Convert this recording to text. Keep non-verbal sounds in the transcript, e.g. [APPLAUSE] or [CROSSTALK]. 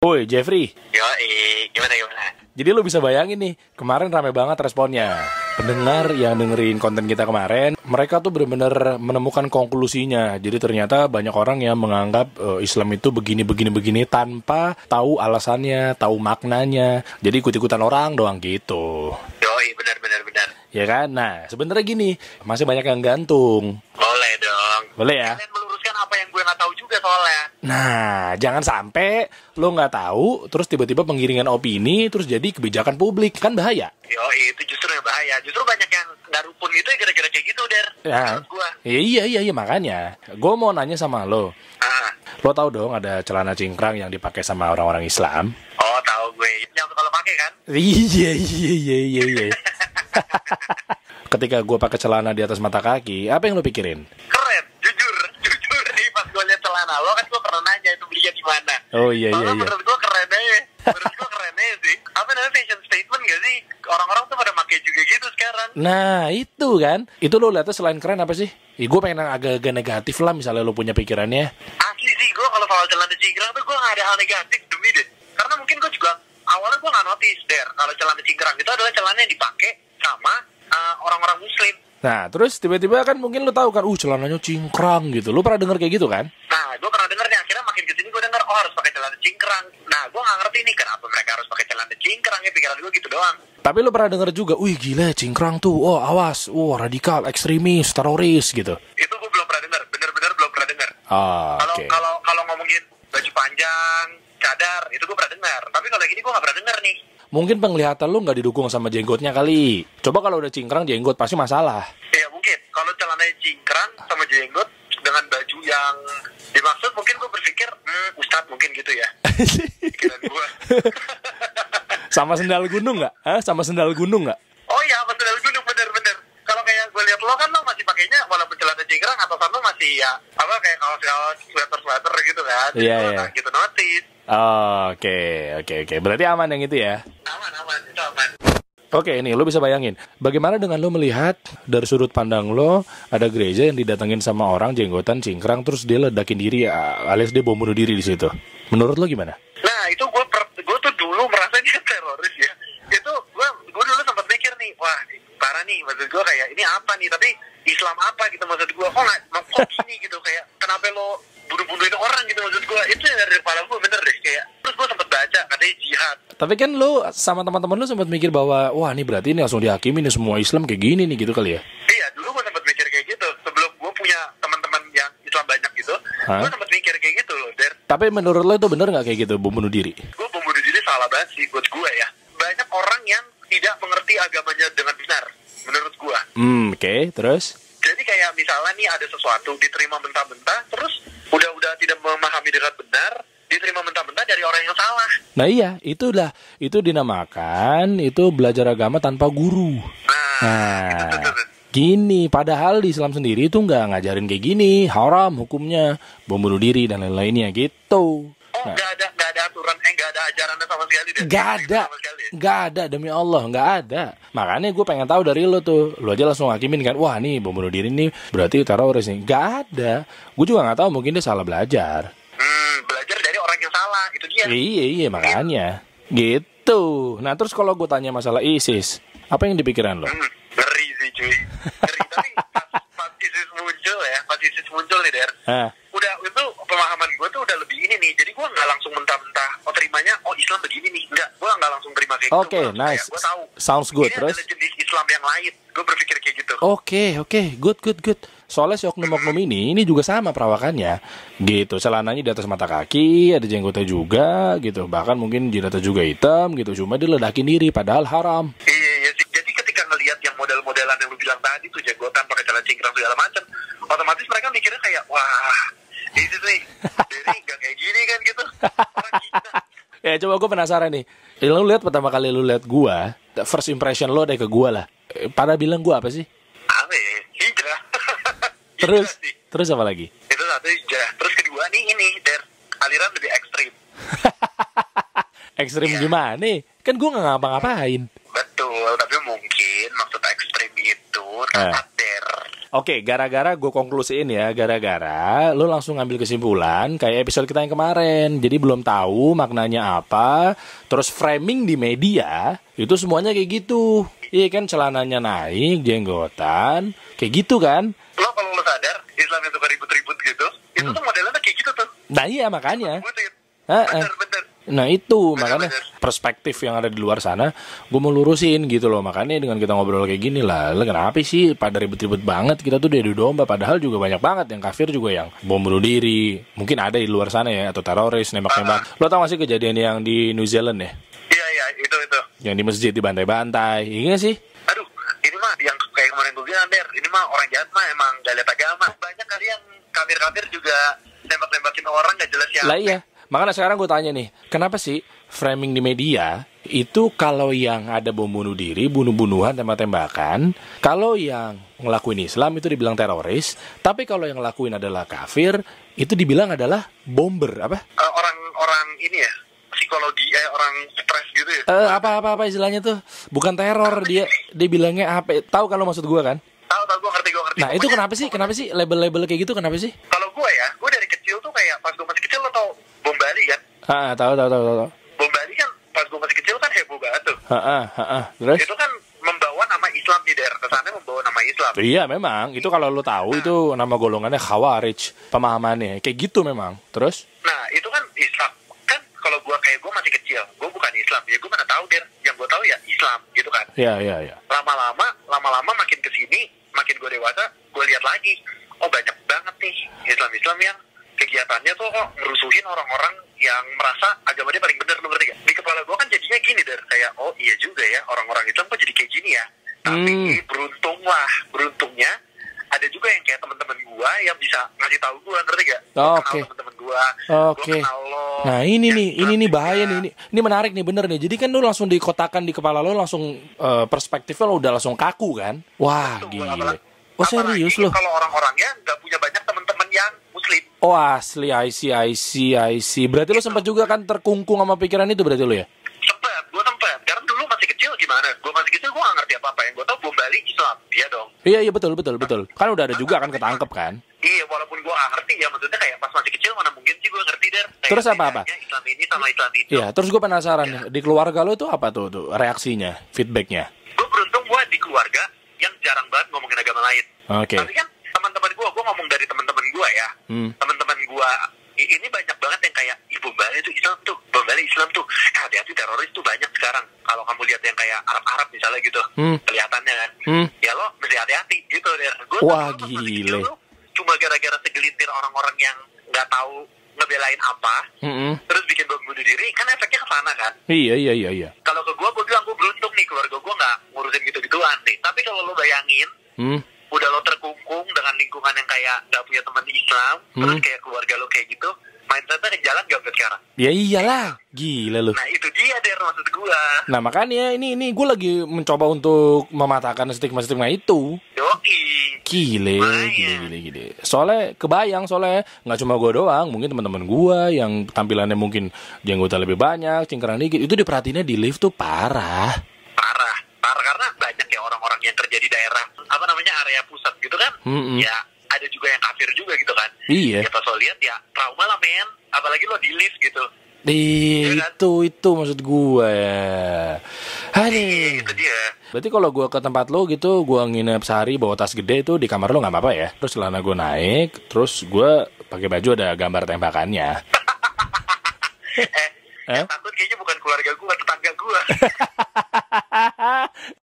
Woi Jeffrey, Yo, gimana gimana? jadi lu bisa bayangin nih, kemarin rame banget responnya. Pendengar yang dengerin konten kita kemarin, mereka tuh bener-bener menemukan konklusinya. Jadi ternyata banyak orang yang menganggap eh, Islam itu begini-begini-begini tanpa tahu alasannya, tahu maknanya. Jadi ikut-ikutan orang doang gitu. Yo, benar benar benar. Ya kan? Nah, sebenarnya gini, masih banyak yang gantung. Boleh dong. Boleh ya? Kalian Nah, jangan sampai lo nggak tahu, terus tiba-tiba penggiringan opini, terus jadi kebijakan publik. Kan bahaya. Yo, itu justru yang bahaya. Justru banyak yang nggak rupun itu ya gara-gara kayak gitu, Der. Ya. Menurut gue. Iya, iya, iya, makanya. Gue mau nanya sama lo. Ah. Lo tau dong ada celana cingkrang yang dipakai sama orang-orang Islam? Oh, tahu gue. Yang kalau pakai kan? Iya, iya, iya, iya, iya. [LAUGHS] Ketika gue pakai celana di atas mata kaki, apa yang lo pikirin? Oh iya, iya, iya. menurut gue keren aja. Menurut gue keren aja sih. Apa namanya fashion statement gak sih? Orang-orang tuh pada pakai juga gitu sekarang. Nah, itu kan. Itu lo lihatnya selain keren apa sih? gue pengen agak-agak negatif lah misalnya lo punya pikirannya. Asli sih gue kalau soal celana cingkrang tuh gue gak ada hal negatif demi deh. Karena mungkin gue juga awalnya gue gak notice der kalau celana cingkrang itu adalah celana yang dipakai sama uh, orang-orang muslim. Nah, terus tiba-tiba kan mungkin lo tahu kan, uh celananya cingkrang gitu. Lo pernah denger kayak gitu kan? Nah gue pernah denger nih akhirnya makin denger oh harus pakai celana cingkrang. Nah gue gak ngerti nih kenapa mereka harus pakai celana cingkrang ya pikiran gue gitu doang. Tapi lo pernah denger juga, wih gila cingkrang tuh, oh awas, wah radikal, ekstremis, teroris gitu. Itu gue belum pernah denger, bener-bener belum pernah denger. Ah, Kalau oke. kalau kalau ngomongin baju panjang, cadar itu gue pernah dengar. Tapi kalau yang ini gue gak pernah denger nih. Mungkin penglihatan lo nggak didukung sama jenggotnya kali. Coba kalau udah cingkrang jenggot pasti masalah. Ya mungkin kalau celananya cingkrang sama jenggot dengan baju yang dimaksud mungkin gue berpikir hmm, Ustadz mungkin gitu ya [LAUGHS] gue [LAUGHS] sama sendal gunung nggak? Hah? Sama sendal gunung nggak? oh iya pas sendal gunung bener-bener kalau kayak gue lihat lo kan lo masih pakainya walaupun celana cingkrang atasan lo masih ya apa kayak kaos-kaos sweater-sweater gitu kan Iya, gua iya. nggak gitu notice Oh, Oke, oke, oke. Berarti aman yang itu ya. aman aman itu aman Oke, ini lo bisa bayangin. Bagaimana dengan lo melihat dari sudut pandang lo ada gereja yang didatengin sama orang jenggotan cingkrang terus dia ledakin diri a- alias dia bom bunuh diri di situ. Menurut lo gimana? Nah itu gue gue tuh dulu merasa dia [LAUGHS] teroris ya. Itu gue gue dulu sempat mikir nih, wah parah nih maksud gue kayak ini apa nih? Tapi Islam apa gitu maksud gue? Kok nggak kok gini gitu kayak kenapa lo bunuh-bunuhin orang gitu maksud gue? Itu yang dari kepala gue bener deh kayak. Terus gue sempat baca katanya jihad. Tapi kan lo sama teman-teman lo sempat mikir bahwa wah ini berarti ini langsung dihakimi nih semua Islam kayak gini nih gitu kali ya. Iya dulu gue sempat mikir kayak gitu. Sebelum gue punya teman-teman yang Islam banyak gitu, Hah? gue sempat mikir kayak gitu loh. Der, Tapi menurut lo itu bener nggak kayak gitu bom bunuh diri? gue bom bunuh diri salah banget sih buat gue ya. Banyak orang yang tidak mengerti agamanya dengan benar menurut gue. Hmm, oke. Terus? Jadi kayak misalnya nih ada sesuatu diterima mentah-mentah, terus udah-udah tidak memahami dengan benar, diterima mentah-mentah dari orang yang salah. Nah iya, itulah itu dinamakan itu belajar agama tanpa guru. Nah, itu Nah, gini, padahal di Islam sendiri itu nggak ngajarin kayak gini, haram hukumnya, bom bunuh diri dan lain-lainnya gitu. Oh, Nah, ada nggak ada aturan, eh nggak ada ajarannya sama sekali deh. nggak ada, Sama sekali. nggak ada demi Allah, nggak ada. Makanya gue pengen tahu dari lo tuh, lo aja langsung hakimin kan, wah nih bom bunuh diri nih berarti teroris nih. Nggak ada. Gue juga nggak tahu, mungkin dia salah belajar. Hmm, belajar dari orang yang salah, itu dia. Iya, iya makanya. Gitu. Nah terus kalau gue tanya masalah ISIS, apa yang dipikiran lo? Hmm, ngeri sih cuy. Ngeri, tapi pas, pas ISIS muncul ya, pas ISIS muncul nih Der, Ah, udah itu pemahaman gue tuh udah lebih ini nih. Jadi gue nggak langsung mentah-mentah, oh terimanya, oh Islam begini nih. Enggak, gue nggak langsung terima kayak gitu. Oke, nice. Gue tahu. Sounds good. Ini Terus? adalah jenis Islam yang lain. Kayak gitu. Oke, oke, good, good, good. Soalnya si oknum-oknum ini, ini juga sama perawakannya. Gitu, celananya di atas mata kaki, ada jenggotnya juga, gitu. Bahkan mungkin jidatnya juga hitam, gitu. Cuma dia ledakin diri, padahal haram. Iya, iya sih. Jadi ketika ngelihat yang model-modelan yang lu bilang tadi tuh jenggotan pakai celana cingkrang segala macam, otomatis mereka mikirnya kayak wah ini nih dari nggak kayak gini kan gitu. [LAUGHS] Ya, coba gue penasaran nih. Lu lihat pertama kali lu lihat gua, first impression lo deh ke gua lah. Eh, Pada bilang gua apa sih? Ya? Terus, terus apa lagi? Itu satu hijrah. Terus kedua nih ini der aliran lebih ekstrim. [LAUGHS] Ekstrim Iya. gimana nih? Kan gua nggak ngapa-ngapain. Betul, tapi mungkin maksud ekstrim itu Eh. Oke, gara-gara gue konklusiin ya, gara-gara lo langsung ngambil kesimpulan kayak episode kita yang kemarin. Jadi belum tahu maknanya apa, terus framing di media itu semuanya kayak gitu. Iya kan celananya naik, jenggotan, kayak gitu kan. Islam yang suka ribut-ribut gitu, itu Hmm. tuh modelnya kayak gitu tuh. Nah iya makanya. Bener, bener. Nah itu Bener, makanya bener. perspektif yang ada di luar sana gue mau lurusin gitu loh makanya dengan kita ngobrol kayak gini lah kenapa sih pada ribet-ribet banget kita tuh dari domba padahal juga banyak banget yang kafir juga yang bom bunuh diri mungkin ada di luar sana ya atau teroris nembak-nembak lo tau gak sih kejadian yang di New Zealand ya Iya, iya, itu, itu. yang di masjid dibantai-bantai iya nggak sih Aduh, ini mah yang kayak kemarin gue bilang, Der, ini mah orang jahat mah emang gak lihat agama. Kafir-kafir juga nembak-nembakin orang gak jelas ya. lah iya makanya sekarang gue tanya nih kenapa sih framing di media itu kalau yang ada bom bunuh diri, bunuh-bunuhan, tembak-tembakan, kalau yang ngelakuin Islam itu dibilang teroris, tapi kalau yang ngelakuin adalah kafir, itu dibilang adalah bomber, apa? Eh, orang-orang ini ya, psikologi, eh, orang stres gitu ya. Eh, apa apa apa istilahnya tuh? Bukan teror dia dia bilangnya apa? Tahu kalau maksud gua kan? Tahu, tahu, gue ngerti, gue ngerti. Nah, itu kenapa sih? Kenapa sih label-label kayak gitu kenapa sih? Kalau gue ya, gue dari kecil tuh kayak pas gue masih kecil lo tau bom Bali kan? Ah, tahu tahu tahu tahu. Bom Bali kan pas gue masih kecil kan heboh banget tuh. Heeh, heeh. Terus? Itu kan membawa nama Islam di daerah kesannya membawa nama Islam. Iya memang itu kalau lu tahu itu nama golongannya khawarij pemahamannya kayak gitu memang terus Nah, itu kan Islam. Kan kalau gue kayak gue masih kecil, gue bukan Islam. Ya gue mana tahu, Der. Yang gue tahu ya Islam gitu kan. ya ya ya lama-lama lama-lama gue dewasa gue lihat lagi oh banyak banget nih Islam-Islam yang kegiatannya tuh kok merusuhin orang-orang yang merasa agama dia paling bener lu ngerti gak? Di kepala gue kan jadinya gini der kayak oh iya juga ya orang-orang Islam kok jadi kayak gini ya. Tapi Hmm. beruntung lah beruntungnya ada juga yang kayak teman-teman gue yang bisa ngasih tahu gue ngerti gak? Oh, oke. teman-teman gue, Oke. lo. Nah ini yang nih, ini nih bahaya nih, ini, ini menarik nih bener nih. Jadi kan lu langsung dikotakan di kepala lu langsung eh, perspektifnya lu udah langsung kaku kan? Wah Betul, apalagi- Oh serius loh? Kalau orang-orangnya nggak punya banyak teman-teman yang muslim. Oh asli, I see, I see, I see. Berarti lu sempat juga kan terkungkung sama pikiran itu berarti lu ya? Sempet, gue sempet. Karena dulu masih kecil gimana? Gue masih kecil gue gak ngerti apa-apa. Yang gue tau bom Bali Islam. Iya dong. Iya iya betul betul betul. Kan udah ada juga kan ketangkep kan? Iya, walaupun gue gak ngerti ya. Maksudnya kayak pas masih kecil mana mungkin sih gue ngerti. Kayak Terus apa-apa? bedanya Islam ini sama Islam itu. Iya. Terus gue penasaran di keluarga lu itu apa tuh tuh reaksinya, feedbacknya? Gue beruntung gue di keluarga yang jarang banget ngomongin agama lain. Oke. Tapi kan teman-teman gue, gue ngomong dari teman-teman gue ya. Hmm. Teman-teman gue ini banyak banget yang kayak ibu Bali itu Islam tuh, bom Bali Islam tuh. Eh, hati-hati teroris tuh banyak sekarang. Kalau kamu lihat yang kayak Arab-Arab misalnya gitu, Hmm. kelihatannya kan. Hmm. Ya lo mesti hati-hati gitu. Gue Wah, gile. cuma gara-gara segelintir orang-orang yang nggak tahu ngebelain apa, Mm-mm. terus bikin bom bunuh diri, kan efeknya ke sana kan. Iya iya iya iya. Kalau ke gue, gue bilang gue beruntung nih keluarga gue nggak ngurusin gitu-gituan nih. Tapi kalau lo bayangin, Hmm. Udah lo terkungkung dengan lingkungan yang kayak nggak punya teman Islam, terus Hmm. kayak keluarga lo kayak gitu, mindsetnya ke jalan gak sampai sekarang. Ya iyalah, gila lu. Nah itu dia deh maksud gue. Nah makanya ini ini gue lagi mencoba untuk mematahkan stigma-stigma itu. Yoi. Gile, gile, gile, gile. Soalnya kebayang, soalnya nggak cuma gue doang, mungkin teman-teman gue yang tampilannya mungkin jenggotnya lebih banyak, cingkrang dikit, itu diperhatiinnya di lift tuh. Parah. Parah karena banyak ya orang-orang yang kerja di daerah, apa namanya, area pusat gitu kan. Mm-mm. Ya ada juga yang kafir juga gitu kan. Iya. Ya pas lo lihat ya trauma lah men. Apalagi lo di lift gitu. Ih, Iya kan? itu itu maksud gue ya. Iya Aduh. itu dia. Berarti kalau gue ke tempat lo gitu, gue nginep sehari bawa tas gede itu di kamar lo nggak apa-apa ya? Terus celana gue naik, terus gue pakai baju ada gambar tembakannya. [LAUGHS] eh, Eh? takut kayaknya bukan keluarga gue, tetangga gue. [LAUGHS]